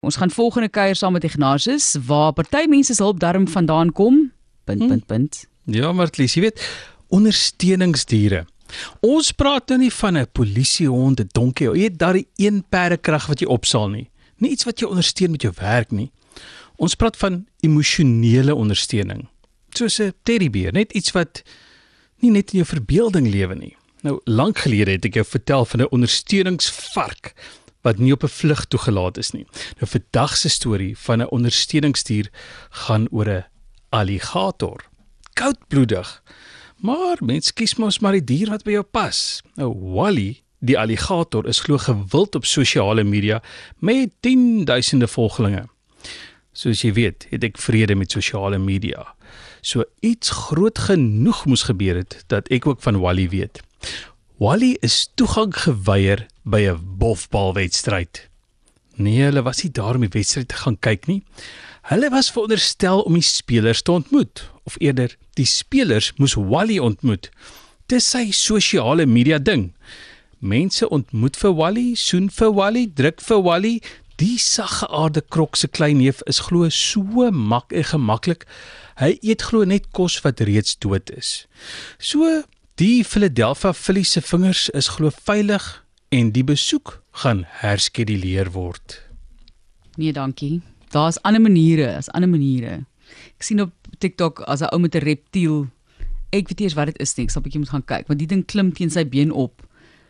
Ons gaan volgende kuier saam met Ignatius waar party mense se hulp darm vandaan kom. Punt punt punt. Ja, maar Lies, jy weet, ondersteuningsdiere. Ons praat nou nie van 'n polisiehond, 'n donkie, jy weet daardie een perdekrag wat jy opsaal nie. Nie iets wat jou ondersteun met jou werk nie. Ons praat van emosionele ondersteuning. Soos 'n teddybeer, net iets wat nie net in jou verbeelding lewe nie. Nou, lank gelede het ek jou vertel van 'n ondersteuningsvark wat nie op 'n vlug toegelaat is nie. Nou vandag se storie van 'n ondersteuningsdier gaan oor 'n alligator. Koudbloedig. Maar mens kies mos maar die dier wat by jou pas. Nou Wally, die alligator is glo gewild op sosiale media met 10000de volgelinge. Soos jy weet, het ek vrede met sosiale media. So iets groot genoeg moes gebeur het dat ek ook van Wally weet. Wally is toegang geweier by 'n bofbalwedstryd. Nee, hulle was nie daar om die wedstryd te gaan kyk nie. Hulle was veronderstel om die spelers te ontmoet, of eerder, die spelers moes Wally ontmoet. Dis sy sosiale media ding. Mense ontmoet vir Wally, soen vir Wally, druk vir Wally. Die saggeaarde krok se klein neef is glo so mak en gemaklik. Hy eet glo net kos wat reeds dood is. So die Philadelphia Phillies se vingers is glo veilig en die besoek gaan herskeduleer word. Nee, dankie. Daar's ander maniere, is ander maniere. Ek sien op TikTok as 'n ou met 'n reptiel. Ek weet nie eens wat dit is nie. Ek sal 'n bietjie moet gaan kyk, want die ding klim teen sy been op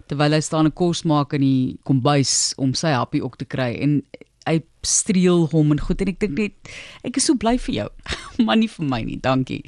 terwyl hy staan 'n kos maak in die kombuis om sy happie ook te kry en hy streel hom en goed en ek dink net ek is so bly vir jou. maar nie vir my nie. Dankie.